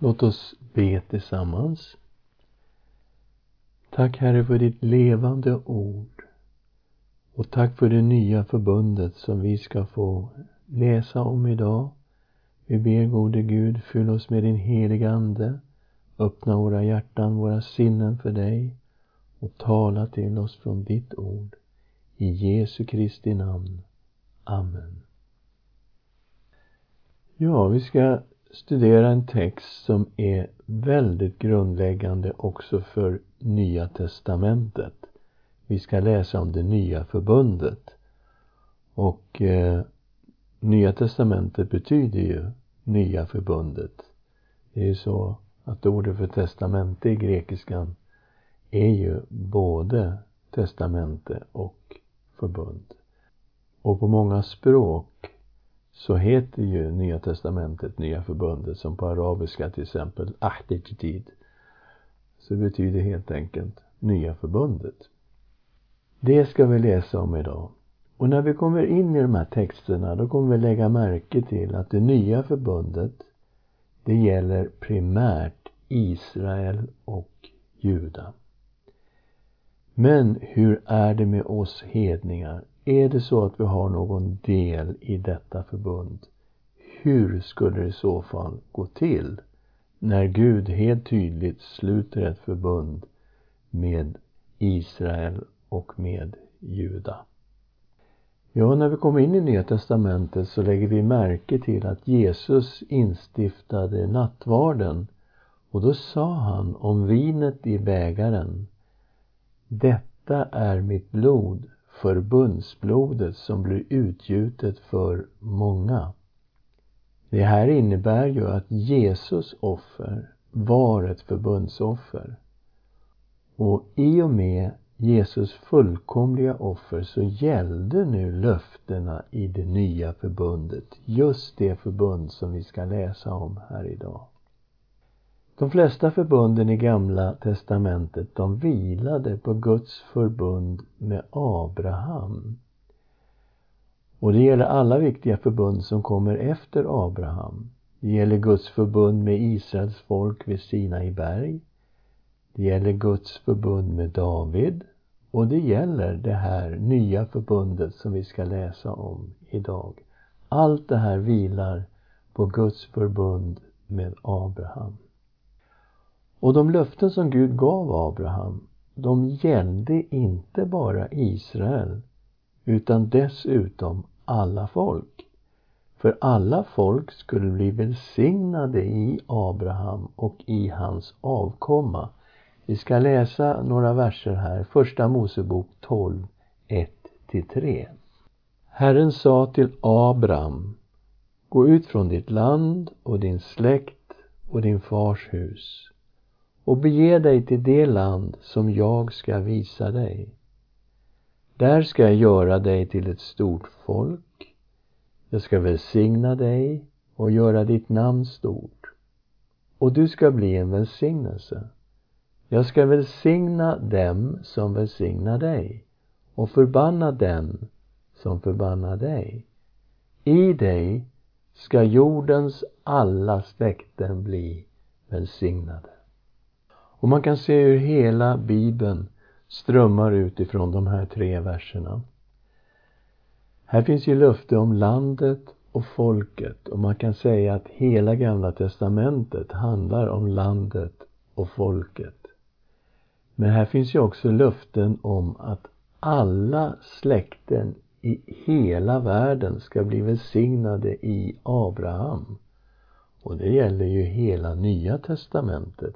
Låt oss be tillsammans. Tack Herre för ditt levande ord. Och tack för det nya förbundet som vi ska få läsa om idag. Vi ber gode Gud, fyll oss med din heliga Ande. Öppna våra hjärtan, våra sinnen för dig och tala till oss från ditt ord. I Jesu Kristi namn. Amen. Ja, vi ska studera en text som är väldigt grundläggande också för Nya testamentet. Vi ska läsa om det nya förbundet. Och eh, Nya testamentet betyder ju Nya förbundet. Det är ju så att ordet för testamente i grekiskan är ju både testamente och förbund. Och på många språk så heter ju Nya Testamentet Nya Förbundet som på arabiska till exempel Ahdejtid. Så det betyder helt enkelt Nya Förbundet. Det ska vi läsa om idag. Och när vi kommer in i de här texterna då kommer vi lägga märke till att det nya förbundet det gäller primärt Israel och Juda. Men hur är det med oss hedningar? Är det så att vi har någon del i detta förbund? Hur skulle det i så fall gå till när Gud helt tydligt sluter ett förbund med Israel och med Juda? Ja, när vi kommer in i Nya Testamentet så lägger vi märke till att Jesus instiftade nattvarden och då sa han om vinet i bägaren Detta är mitt blod förbundsblodet som blir utgjutet för många. Det här innebär ju att Jesus offer var ett förbundsoffer. Och i och med Jesus fullkomliga offer så gällde nu löftena i det nya förbundet. Just det förbund som vi ska läsa om här idag. De flesta förbunden i Gamla testamentet de vilade på Guds förbund med Abraham. Och det gäller alla viktiga förbund som kommer efter Abraham. Det gäller Guds förbund med Israels folk vid Sinai berg. Det gäller Guds förbund med David. Och det gäller det här nya förbundet som vi ska läsa om idag. Allt det här vilar på Guds förbund med Abraham. Och de löften som Gud gav Abraham, de gällde inte bara Israel, utan dessutom alla folk. För alla folk skulle bli välsignade i Abraham och i hans avkomma. Vi ska läsa några verser här, Första Mosebok 12, 1-3. Herren sa till Abraham, gå ut från ditt land och din släkt och din fars hus och bege dig till det land som jag ska visa dig. Där ska jag göra dig till ett stort folk. Jag ska välsigna dig och göra ditt namn stort. Och du ska bli en välsignelse. Jag ska välsigna dem som välsignar dig och förbanna dem som förbannar dig. I dig ska jordens alla släkten bli välsignade. Och man kan se hur hela Bibeln strömmar utifrån de här tre verserna. Här finns ju löfte om landet och folket och man kan säga att hela Gamla Testamentet handlar om landet och folket. Men här finns ju också löften om att alla släkten i hela världen ska bli välsignade i Abraham. Och det gäller ju hela Nya Testamentet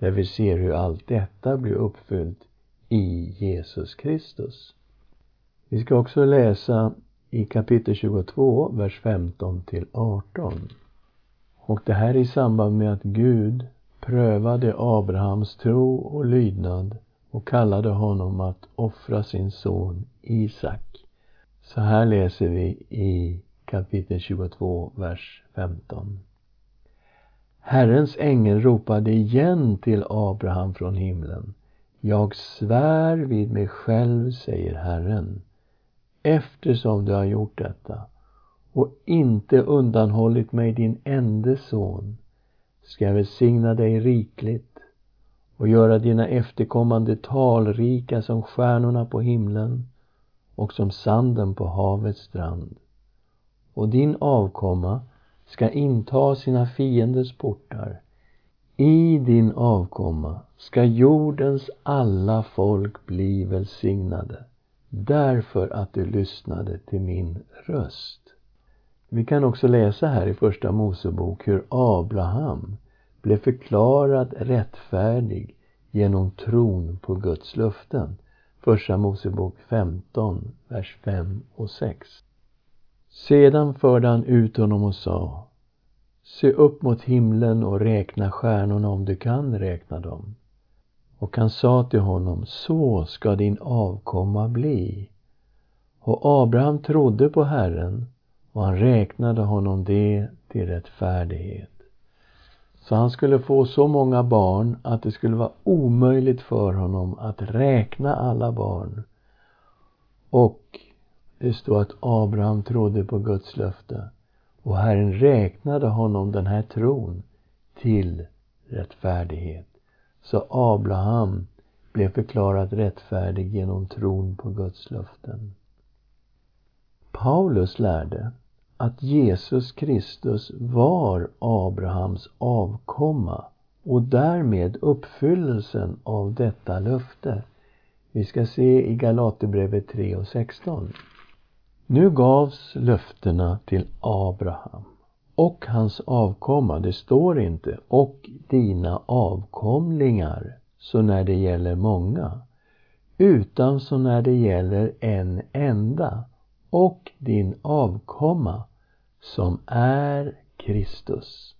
där vi ser hur allt detta blir uppfyllt i Jesus Kristus. Vi ska också läsa i kapitel 22, vers 15 till 18. Och det här är i samband med att Gud prövade Abrahams tro och lydnad och kallade honom att offra sin son Isak. Så här läser vi i kapitel 22, vers 15. Herrens ängel ropade igen till Abraham från himlen. Jag svär vid mig själv, säger Herren, eftersom du har gjort detta och inte undanhållit mig din ende son ska jag välsigna dig rikligt och göra dina efterkommande talrika som stjärnorna på himlen och som sanden på havets strand. Och din avkomma ska inta sina fienders portar. I din avkomma ska jordens alla folk bli välsignade därför att du lyssnade till min röst. Vi kan också läsa här i Första Mosebok hur Abraham blev förklarad rättfärdig genom tron på Guds löften. Första Mosebok 15, vers 5 och 6. Sedan förde han ut honom och sa Se upp mot himlen och räkna stjärnorna om du kan räkna dem. Och han sa till honom, så ska din avkomma bli. Och Abraham trodde på Herren och han räknade honom det till rättfärdighet. Så han skulle få så många barn att det skulle vara omöjligt för honom att räkna alla barn. Och det står att Abraham trodde på Guds löfte och Herren räknade honom den här tron till rättfärdighet. Så Abraham blev förklarad rättfärdig genom tron på Guds löften. Paulus lärde att Jesus Kristus var Abrahams avkomma och därmed uppfyllelsen av detta löfte. Vi ska se i Galaterbrevet 3 och 16. Nu gavs löftena till Abraham och hans avkomma. Det står inte och dina avkomlingar, så när det gäller många, utan så när det gäller en enda och din avkomma som är Kristus.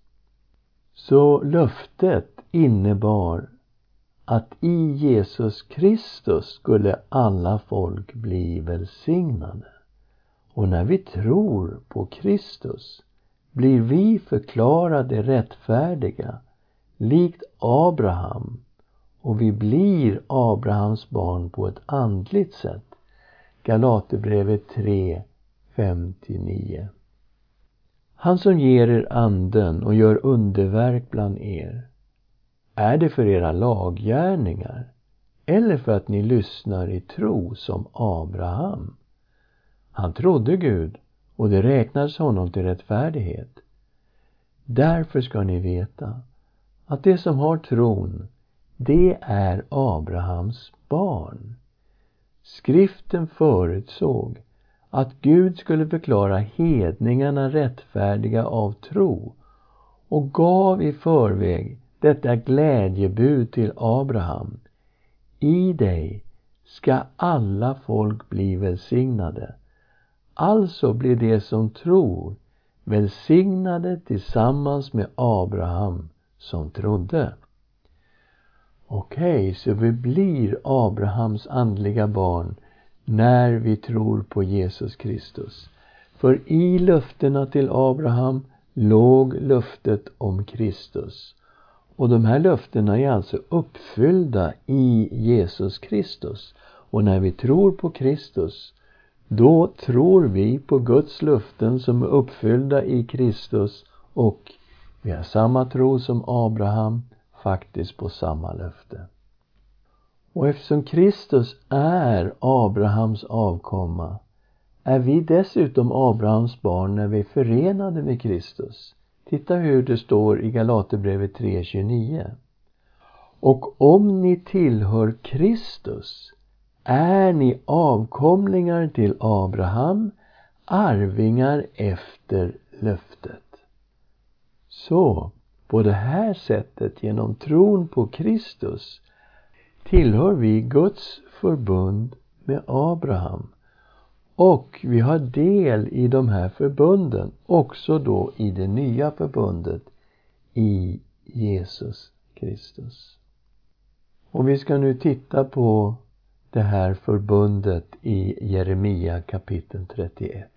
Så löftet innebar att i Jesus Kristus skulle alla folk bli välsignade. Och när vi tror på Kristus blir vi förklarade rättfärdiga likt Abraham och vi blir Abrahams barn på ett andligt sätt. Galaterbrevet 3, 5-9. Han som ger er anden och gör underverk bland er, är det för era laggärningar eller för att ni lyssnar i tro som Abraham? Han trodde Gud och det räknades honom till rättfärdighet. Därför ska ni veta att det som har tron, det är Abrahams barn. Skriften förutsåg att Gud skulle förklara hedningarna rättfärdiga av tro och gav i förväg detta glädjebud till Abraham. I dig ska alla folk bli välsignade. Alltså blir de som tror välsignade tillsammans med Abraham som trodde. Okej, okay, så vi blir Abrahams andliga barn när vi tror på Jesus Kristus. För i löftena till Abraham låg löftet om Kristus. Och de här löftena är alltså uppfyllda i Jesus Kristus. Och när vi tror på Kristus, då tror vi på Guds löften som är uppfyllda i Kristus och vi har samma tro som Abraham, faktiskt på samma löfte. Och eftersom Kristus är Abrahams avkomma är vi dessutom Abrahams barn när vi är förenade med Kristus. Titta hur det står i Galaterbrevet 3.29. Och om ni tillhör Kristus är ni avkomlingar till Abraham, arvingar efter löftet. Så, på det här sättet, genom tron på Kristus, tillhör vi Guds förbund med Abraham. Och vi har del i de här förbunden, också då i det nya förbundet i Jesus Kristus. Och vi ska nu titta på det här förbundet i Jeremia kapitel 31.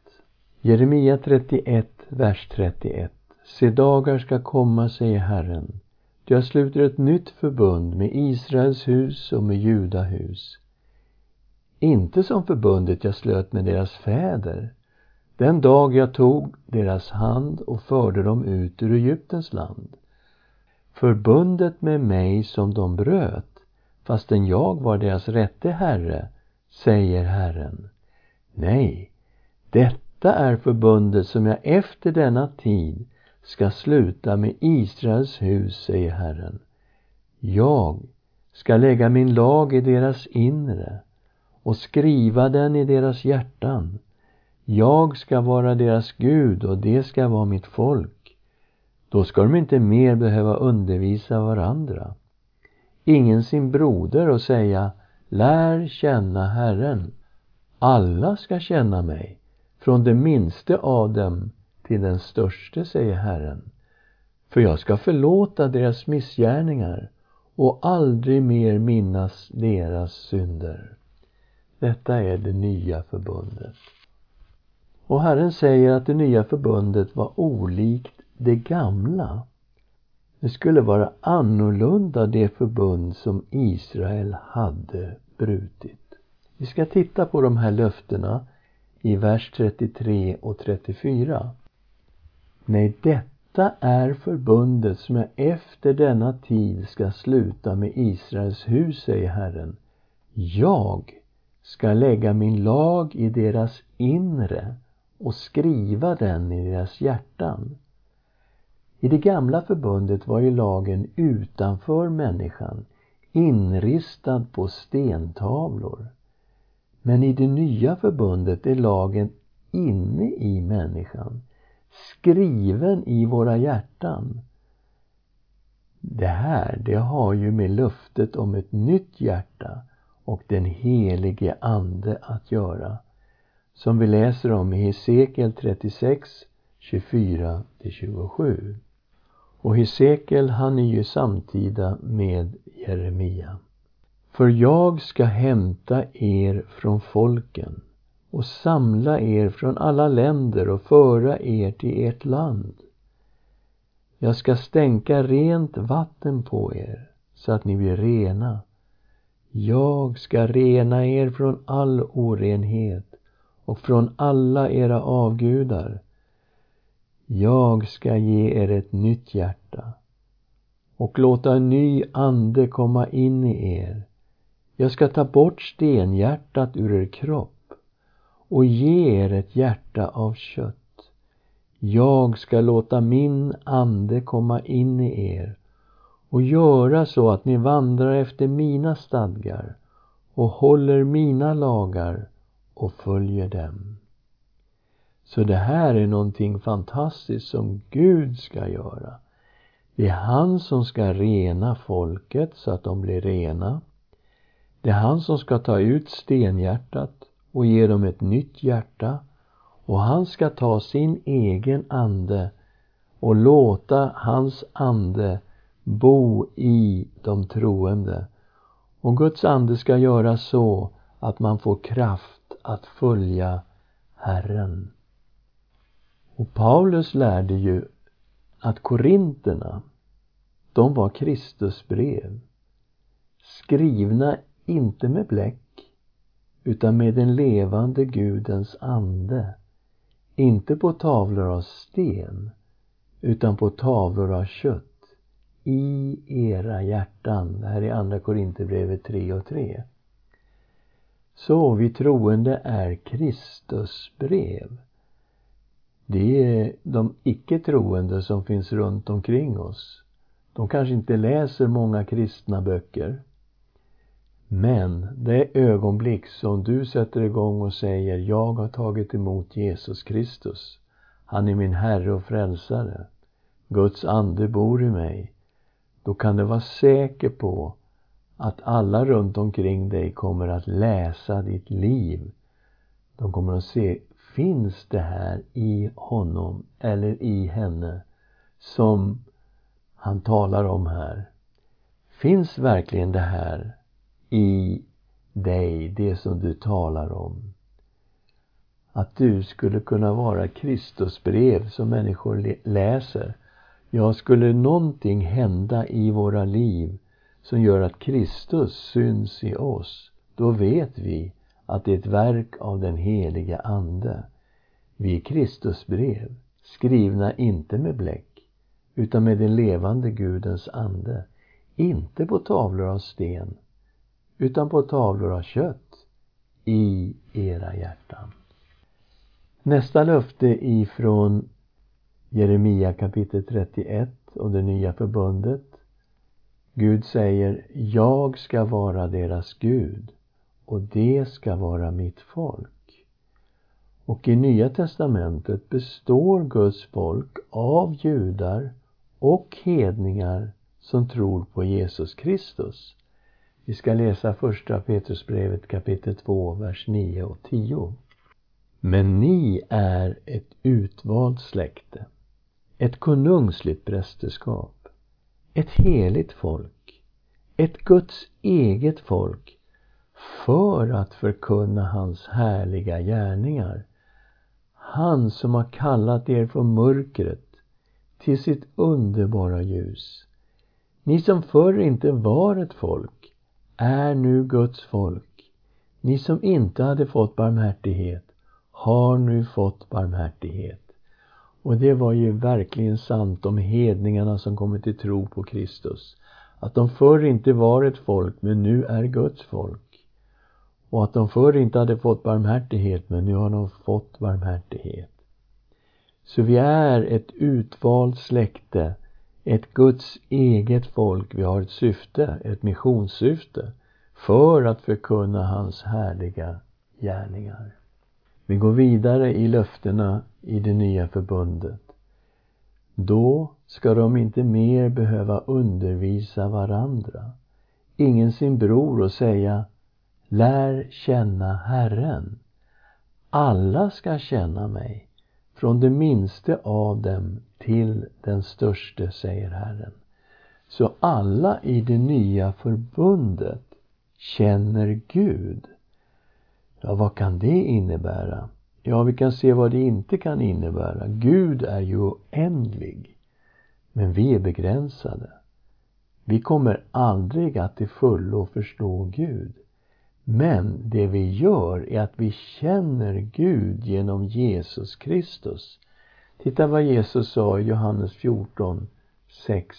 Jeremia 31, vers 31. Se dagar ska komma, säger Herren, jag sluter ett nytt förbund med Israels hus och med Judahus. Inte som förbundet jag slöt med deras fäder den dag jag tog deras hand och förde dem ut ur Egyptens land. förbundet med mig som de bröt, fastän jag var deras rätte herre, säger Herren. Nej, detta är förbundet som jag efter denna tid ska sluta med Israels hus, säger Herren. Jag ska lägga min lag i deras inre och skriva den i deras hjärtan. Jag ska vara deras Gud och det ska vara mitt folk. Då ska de inte mer behöva undervisa varandra. Ingen sin broder och säga Lär känna Herren. Alla ska känna mig, från det minste av dem till den störste, säger Herren. För jag ska förlåta deras missgärningar och aldrig mer minnas deras synder. Detta är det nya förbundet. Och Herren säger att det nya förbundet var olikt det gamla. Det skulle vara annorlunda det förbund som Israel hade brutit. Vi ska titta på de här löftena i vers 33 och 34. Nej, detta är förbundet som jag efter denna tid ska sluta med Israels hus, säger Herren. Jag ska lägga min lag i deras inre och skriva den i deras hjärtan. I det gamla förbundet var ju lagen utanför människan, inristad på stentavlor. Men i det nya förbundet är lagen inne i människan, skriven i våra hjärtan. Det här, det har ju med löftet om ett nytt hjärta och den helige Ande att göra. Som vi läser om i Hesekiel 36, 24-27. Och Hesekiel han är ju samtida med Jeremia. För jag ska hämta er från folken och samla er från alla länder och föra er till ert land. Jag ska stänka rent vatten på er så att ni blir rena. Jag ska rena er från all orenhet och från alla era avgudar. Jag ska ge er ett nytt hjärta och låta en ny ande komma in i er. Jag ska ta bort stenhjärtat ur er kropp och ge er ett hjärta av kött. Jag ska låta min ande komma in i er och göra så att ni vandrar efter mina stadgar och håller mina lagar och följer dem. Så det här är någonting fantastiskt som Gud ska göra. Det är han som ska rena folket så att de blir rena. Det är han som ska ta ut stenhjärtat och ge dem ett nytt hjärta. Och han ska ta sin egen ande och låta hans ande bo i de troende. Och Guds ande ska göra så att man får kraft att följa Herren. Och Paulus lärde ju att korinterna, de var Kristus brev. Skrivna inte med bläck, utan med den levande Gudens ande. Inte på tavlor av sten, utan på tavlor av kött. I era hjärtan. Det här är Andra Korinthierbrevet 3 och 3. Så vi troende är Kristus brev. Det är de icke troende som finns runt omkring oss. De kanske inte läser många kristna böcker. Men det ögonblick som du sätter igång och säger Jag har tagit emot Jesus Kristus. Han är min Herre och Frälsare. Guds ande bor i mig. Då kan du vara säker på att alla runt omkring dig kommer att läsa ditt liv. De kommer att se, finns det här i honom eller i henne som han talar om här? Finns verkligen det här i dig, det som du talar om? Att du skulle kunna vara Kristusbrev som människor läser. Ja, skulle någonting hända i våra liv som gör att Kristus syns i oss, då vet vi att det är ett verk av den heliga Ande. Vi är Kristusbrev, skrivna inte med bläck, utan med den levande Gudens ande. Inte på tavlor av sten, utan på tavlor av kött i era hjärtan. Nästa löfte ifrån Jeremia kapitel 31 och det nya förbundet. Gud säger, jag ska vara deras Gud och det ska vara mitt folk. Och i Nya testamentet består Guds folk av judar och hedningar som tror på Jesus Kristus. Vi ska läsa första Petrusbrevet kapitel 2, vers 9 och 10. Men ni är ett utvalt släkte, ett konungsligt prästerskap, ett heligt folk, ett Guds eget folk, för att förkunna hans härliga gärningar. Han som har kallat er från mörkret till sitt underbara ljus. Ni som förr inte var ett folk är nu Guds folk. Ni som inte hade fått barmhärtighet har nu fått barmhärtighet. Och det var ju verkligen sant om hedningarna som kommit till tro på Kristus. Att de förr inte var ett folk, men nu är Guds folk. Och att de förr inte hade fått barmhärtighet, men nu har de fått barmhärtighet. Så vi är ett utvalt släkte, ett Guds eget folk. Vi har ett syfte, ett missionssyfte, för att förkunna hans härliga gärningar. Vi går vidare i löftena i det nya förbundet. Då ska de inte mer behöva undervisa varandra, ingen sin bror och säga Lär känna Herren. Alla ska känna mig, från det minste av dem till den störste, säger Herren. Så alla i det nya förbundet känner Gud. Ja, vad kan det innebära? Ja, vi kan se vad det inte kan innebära. Gud är ju oändlig. Men vi är begränsade. Vi kommer aldrig att till fullo förstå Gud. Men det vi gör är att vi känner Gud genom Jesus Kristus. Titta vad Jesus sa i Johannes 14, 6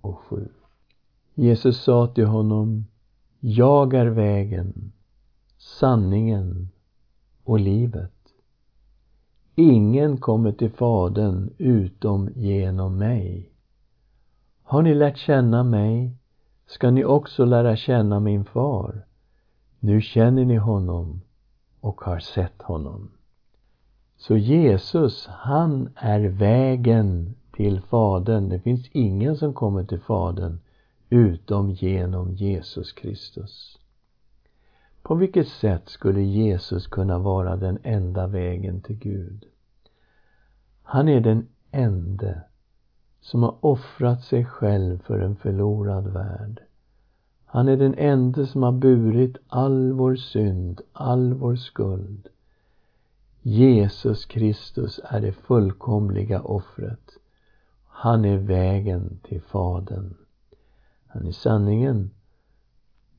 och 7. Jesus sa till honom Jag är vägen, sanningen och livet. Ingen kommer till Fadern utom genom mig. Har ni lärt känna mig ska ni också lära känna min far. Nu känner ni honom och har sett honom. Så Jesus, han är vägen till Fadern. Det finns ingen som kommer till Fadern utom genom Jesus Kristus. På vilket sätt skulle Jesus kunna vara den enda vägen till Gud? Han är den ende som har offrat sig själv för en förlorad värld. Han är den ende som har burit all vår synd, all vår skuld. Jesus Kristus är det fullkomliga offret. Han är vägen till Fadern. Han är sanningen.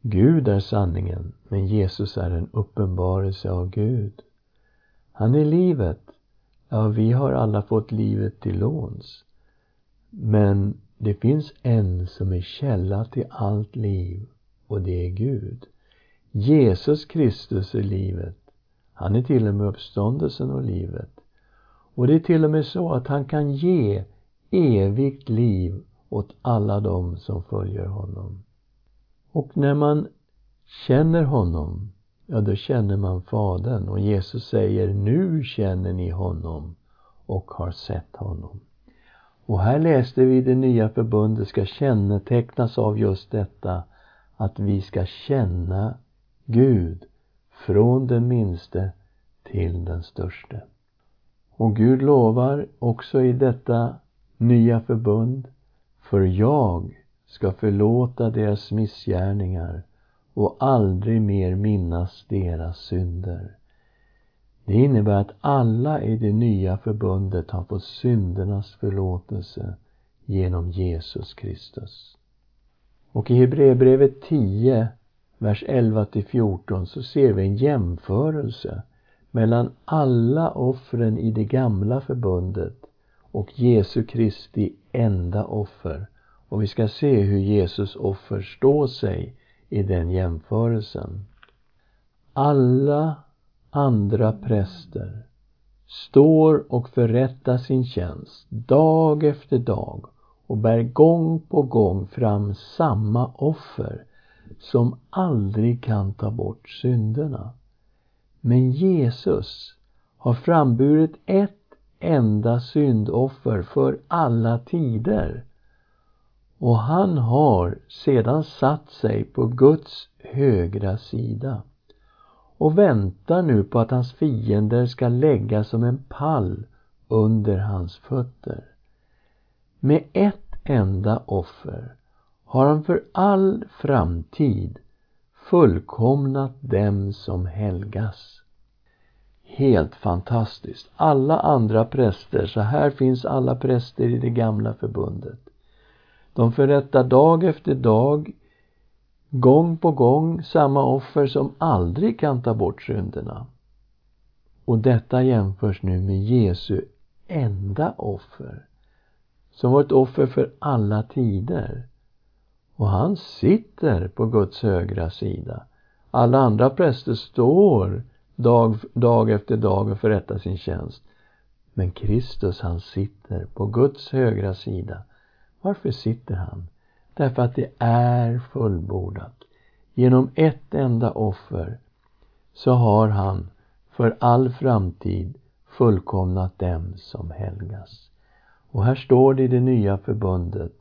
Gud är sanningen, men Jesus är en uppenbarelse av Gud. Han är livet. Ja, vi har alla fått livet till låns. Men det finns en som är källa till allt liv och det är Gud. Jesus Kristus är livet. Han är till och med uppståndelsen och livet. Och det är till och med så att han kan ge evigt liv åt alla dem som följer honom. Och när man känner honom, ja då känner man Fadern. Och Jesus säger, nu känner ni honom och har sett honom. Och här läste vi det nya förbundet ska kännetecknas av just detta att vi ska känna Gud från den minste till den störste. Och Gud lovar också i detta nya förbund, för jag ska förlåta deras missgärningar och aldrig mer minnas deras synder. Det innebär att alla i det nya förbundet har fått syndernas förlåtelse genom Jesus Kristus. Och i Hebreerbrevet 10, vers 11 till 14 så ser vi en jämförelse mellan alla offren i det gamla förbundet och Jesu Kristi enda offer. Och vi ska se hur Jesus offer står sig i den jämförelsen. Alla andra präster står och förrättar sin tjänst dag efter dag och bär gång på gång fram samma offer som aldrig kan ta bort synderna. Men Jesus har framburit ett enda syndoffer för alla tider. Och han har sedan satt sig på Guds högra sida och väntar nu på att hans fiender ska läggas som en pall under hans fötter. Med ett enda offer har han för all framtid fullkomnat dem som helgas. Helt fantastiskt. Alla andra präster, så här finns alla präster i det gamla förbundet. De förrättar dag efter dag, gång på gång, samma offer som aldrig kan ta bort synderna. Och detta jämförs nu med Jesu enda offer, som var ett offer för alla tider. Och han sitter på Guds högra sida. Alla andra präster står dag, dag efter dag och förrättar sin tjänst. Men Kristus han sitter på Guds högra sida. Varför sitter han? Därför att det är fullbordat. Genom ett enda offer så har han för all framtid fullkomnat dem som helgas. Och här står det i det nya förbundet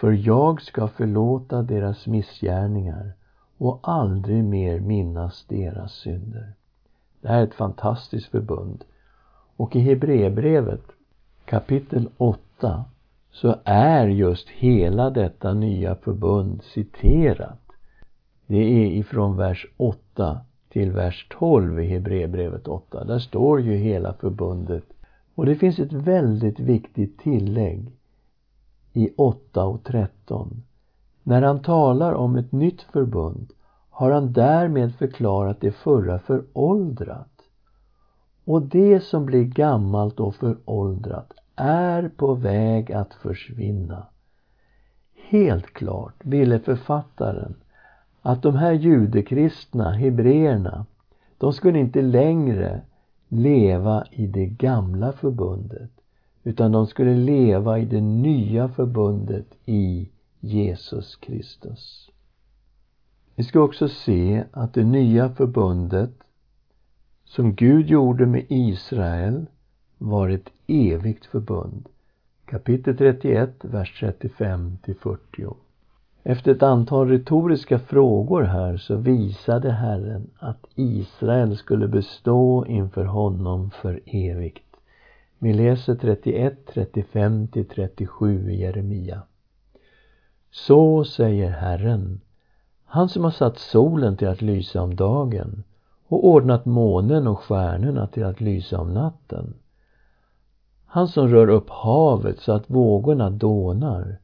för jag ska förlåta deras missgärningar och aldrig mer minnas deras synder. Det här är ett fantastiskt förbund. Och i Hebreerbrevet kapitel 8 så är just hela detta nya förbund citerat. Det är ifrån vers 8 till vers 12 i Hebreerbrevet 8. Där står ju hela förbundet. Och det finns ett väldigt viktigt tillägg i 8 och 13. När han talar om ett nytt förbund har han därmed förklarat det förra föråldrat. Och det som blir gammalt och föråldrat är på väg att försvinna. Helt klart ville författaren att de här judekristna, hebreerna, de skulle inte längre leva i det gamla förbundet utan de skulle leva i det nya förbundet i Jesus Kristus. Vi ska också se att det nya förbundet som Gud gjorde med Israel var ett evigt förbund. Kapitel 31, vers 35 till 40. Efter ett antal retoriska frågor här så visade Herren att Israel skulle bestå inför honom för evigt. Vi läser 31, 35 till 37 i Jeremia. Så säger Herren, han som har satt solen till att lysa om dagen och ordnat månen och stjärnorna till att lysa om natten. Han som rör upp havet så att vågorna dånar.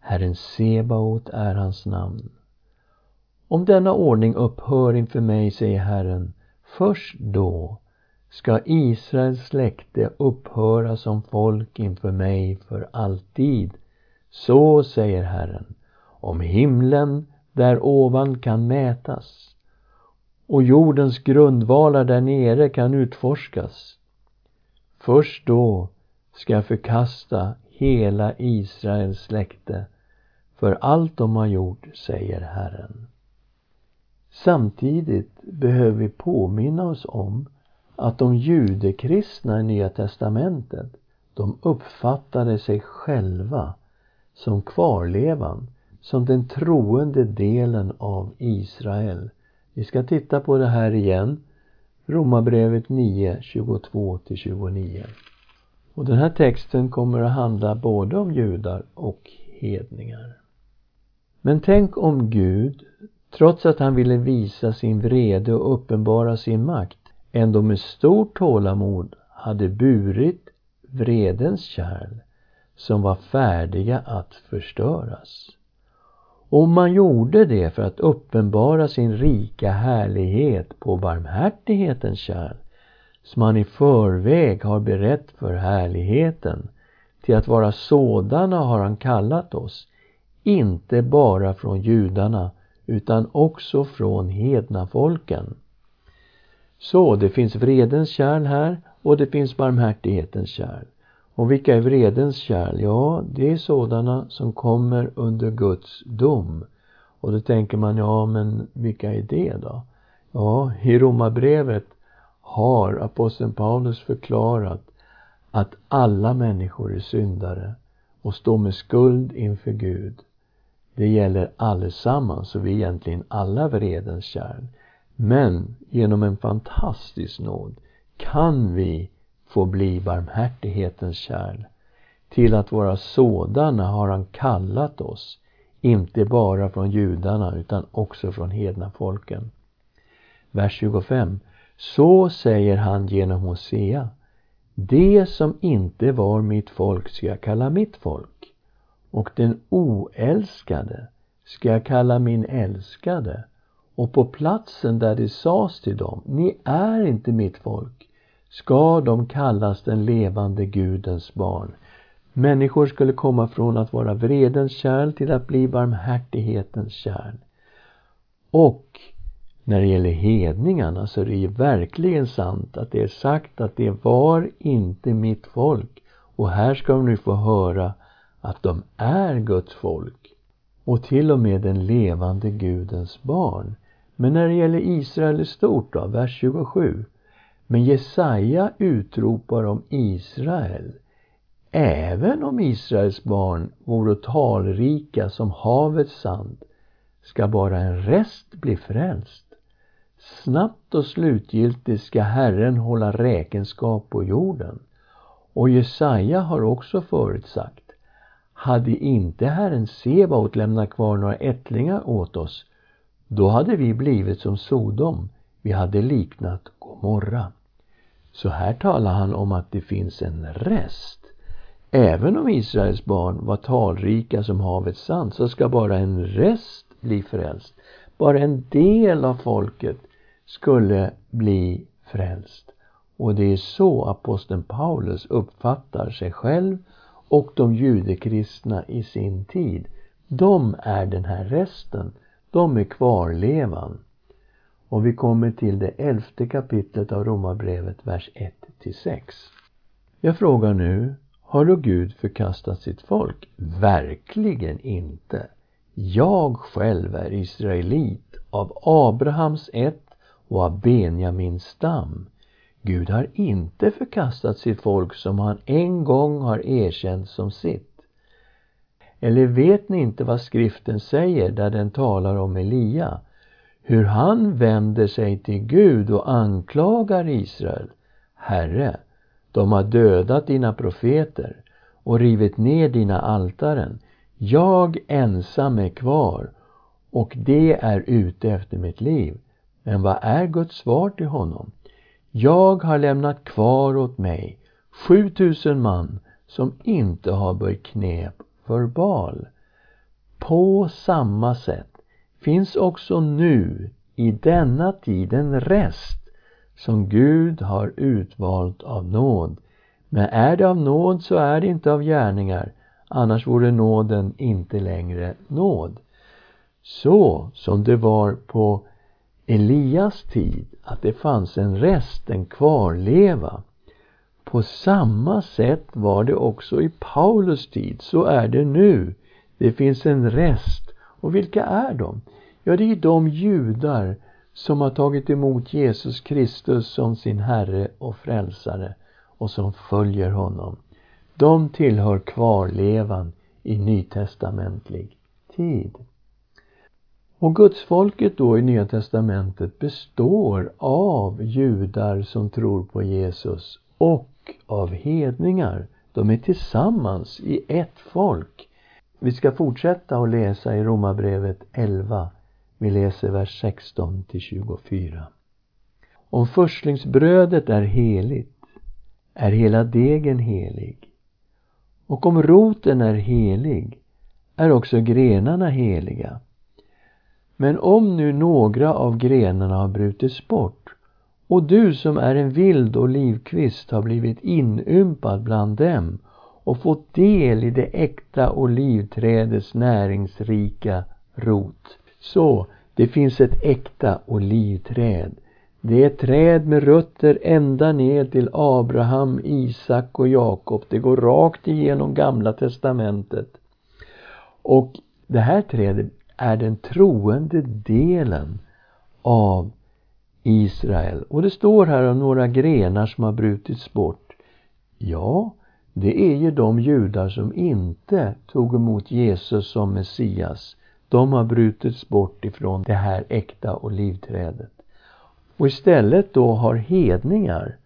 Herren Sebaot är hans namn. Om denna ordning upphör inför mig, säger Herren, först då ska Israels släkte upphöra som folk inför mig för alltid. Så säger Herren, om himlen där ovan kan mätas och jordens grundvalar där nere kan utforskas. Först då ska jag förkasta hela Israels släkte för allt de har gjort, säger Herren. Samtidigt behöver vi påminna oss om att de judekristna i Nya testamentet de uppfattade sig själva som kvarlevan, som den troende delen av Israel. Vi ska titta på det här igen. Romarbrevet 9, 22-29. Och den här texten kommer att handla både om judar och hedningar. Men tänk om Gud, trots att han ville visa sin vrede och uppenbara sin makt, ändå med stort tålamod hade burit vredens kärl som var färdiga att förstöras. Och man gjorde det för att uppenbara sin rika härlighet på barmhärtighetens kärl som han i förväg har berett för härligheten Till att vara sådana har han kallat oss, inte bara från judarna utan också från hedna folken. Så det finns vredens kärl här och det finns barmhärtighetens kärl. Och vilka är vredens kärl? Ja, det är sådana som kommer under Guds dom. Och då tänker man, ja men vilka är det då? Ja, i Romarbrevet har aposteln Paulus förklarat att alla människor är syndare och står med skuld inför Gud. Det gäller allesammans, så vi är egentligen alla vredens kärl. Men genom en fantastisk nåd kan vi få bli barmhärtighetens kärl. Till att vara sådana har han kallat oss, inte bara från judarna utan också från hedna folken. Vers 25. Så säger han genom Hosea. Det som inte var mitt folk ska jag kalla mitt folk och den oälskade ska jag kalla min älskade och på platsen där det sades till dem, ni är inte mitt folk, ska de kallas den levande Gudens barn. Människor skulle komma från att vara vredens kärl till att bli barmhärtighetens kärl. Och när det gäller hedningarna så är det ju verkligen sant att det är sagt att det var inte mitt folk. Och här ska de nu få höra att de är Guds folk och till och med den levande Gudens barn. Men när det gäller Israel i stort då, vers 27. Men Jesaja utropar om Israel. Även om Israels barn vore talrika som havets sand ska bara en rest bli frälst. Snabbt och slutgiltigt ska Herren hålla räkenskap på jorden. Och Jesaja har också förutsagt hade inte Herren Sebaot lämnat kvar några ättlingar åt oss, då hade vi blivit som Sodom, vi hade liknat Gomorra. Så här talar han om att det finns en rest. Även om Israels barn var talrika som havets sand, så ska bara en rest bli frälst. Bara en del av folket skulle bli frälst. Och det är så aposteln Paulus uppfattar sig själv och de judekristna i sin tid. De är den här resten. De är kvarlevan. Och vi kommer till det elfte kapitlet av Romarbrevet, vers 1 6. Jag frågar nu, har då Gud förkastat sitt folk? Verkligen inte. Jag själv är israelit av Abrahams ett och av Benjamins stam. Gud har inte förkastat sitt folk som han en gång har erkänt som sitt. Eller vet ni inte vad skriften säger där den talar om Elia? Hur han vänder sig till Gud och anklagar Israel. Herre, de har dödat dina profeter och rivit ner dina altaren. Jag ensam är kvar och det är ute efter mitt liv. Men vad är Guds svar till honom? Jag har lämnat kvar åt mig 7000 man som inte har böjt knä för Bal. På samma sätt finns också nu i denna tid en rest som Gud har utvalt av nåd. Men är det av nåd så är det inte av gärningar, annars vore nåden inte längre nåd. Så som det var på Elias tid att det fanns en rest, en kvarleva. På samma sätt var det också i Paulus tid, så är det nu. Det finns en rest. Och vilka är de? Ja, det är de judar som har tagit emot Jesus Kristus som sin Herre och Frälsare och som följer honom. De tillhör kvarlevan i nytestamentlig tid. Och gudsfolket då i Nya Testamentet består av judar som tror på Jesus och av hedningar. De är tillsammans i ett folk. Vi ska fortsätta att läsa i Romarbrevet 11. Vi läser vers 16 till 24. Om förstlingsbrödet är heligt är hela degen helig. Och om roten är helig är också grenarna heliga. Men om nu några av grenarna har brutits bort och du som är en vild olivkvist har blivit inympad bland dem och fått del i det äkta olivträdets näringsrika rot. Så, det finns ett äkta olivträd. Det är ett träd med rötter ända ner till Abraham, Isak och Jakob. Det går rakt igenom Gamla testamentet. Och det här trädet är den troende delen av Israel. Och det står här om några grenar som har brutits bort. Ja, det är ju de judar som inte tog emot Jesus som Messias. De har brutits bort ifrån det här äkta olivträdet. Och istället då har hedningar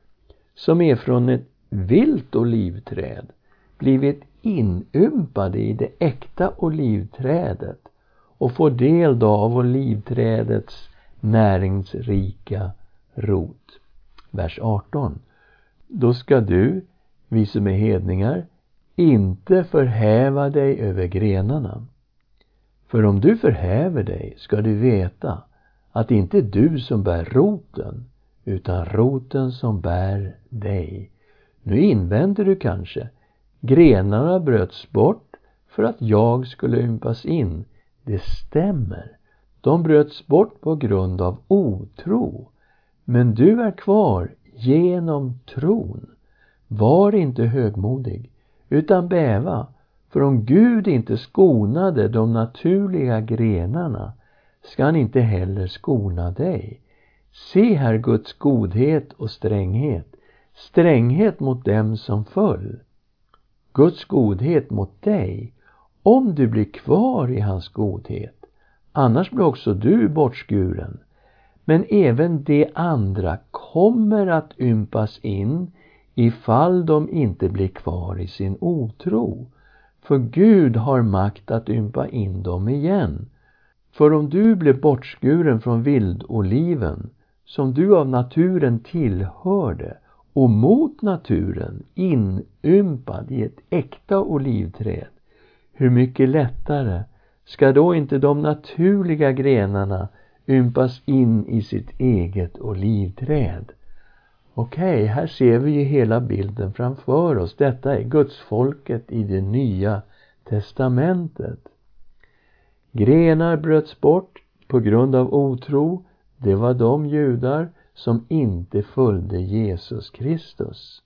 som är från ett vilt olivträd blivit inympade i det äkta olivträdet och får del då av olivträdets näringsrika rot. Vers 18. Då ska du, vi som är hedningar, inte förhäva dig över grenarna. För om du förhäver dig ska du veta att det inte är du som bär roten, utan roten som bär dig. Nu invänder du kanske, grenarna bröts bort för att jag skulle ympas in. Det stämmer. De bröts bort på grund av otro. Men du är kvar genom tron. Var inte högmodig, utan bäva. För om Gud inte skonade de naturliga grenarna ska han inte heller skona dig. Se här Guds godhet och stränghet. Stränghet mot dem som föll. Guds godhet mot dig, om du blir kvar i hans godhet. Annars blir också du bortskuren. Men även de andra kommer att ympas in ifall de inte blir kvar i sin otro. För Gud har makt att ympa in dem igen. För om du blev bortskuren från vildoliven, som du av naturen tillhörde, och mot naturen inympad i ett äkta olivträd, hur mycket lättare ska då inte de naturliga grenarna ympas in i sitt eget olivträd? Okej, okay, här ser vi ju hela bilden framför oss. Detta är gudsfolket i det nya testamentet. Grenar bröts bort på grund av otro. Det var de judar som inte följde Jesus Kristus.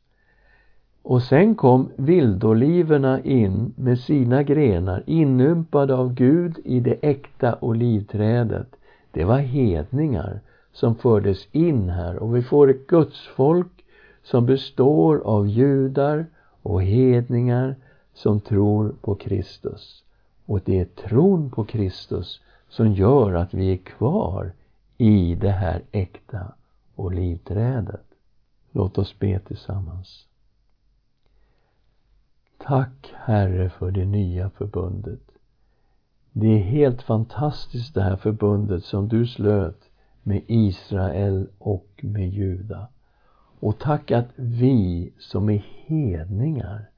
Och sen kom vildoliverna in med sina grenar inympade av Gud i det äkta olivträdet. Det var hedningar som fördes in här och vi får ett gudsfolk som består av judar och hedningar som tror på Kristus. Och det är tron på Kristus som gör att vi är kvar i det här äkta olivträdet. Låt oss be tillsammans. Tack Herre för det nya förbundet. Det är helt fantastiskt det här förbundet som du slöt med Israel och med Juda. Och tack att vi som är hedningar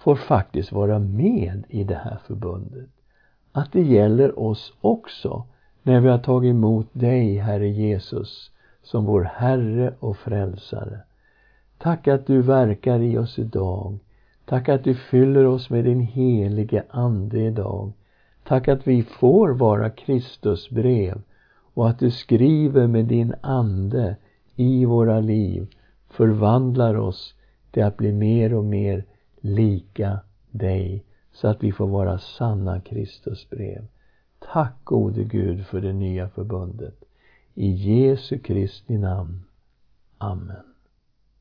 får faktiskt vara med i det här förbundet. Att det gäller oss också när vi har tagit emot dig, Herre Jesus, som vår Herre och Frälsare. Tack att du verkar i oss idag. Tack att du fyller oss med din helige Ande idag. Tack att vi får vara Kristus brev och att du skriver med din Ande i våra liv, förvandlar oss till att bli mer och mer lika dig så att vi får vara sanna Kristusbrev. Tack gode Gud för det nya förbundet. I Jesu Kristi namn. Amen.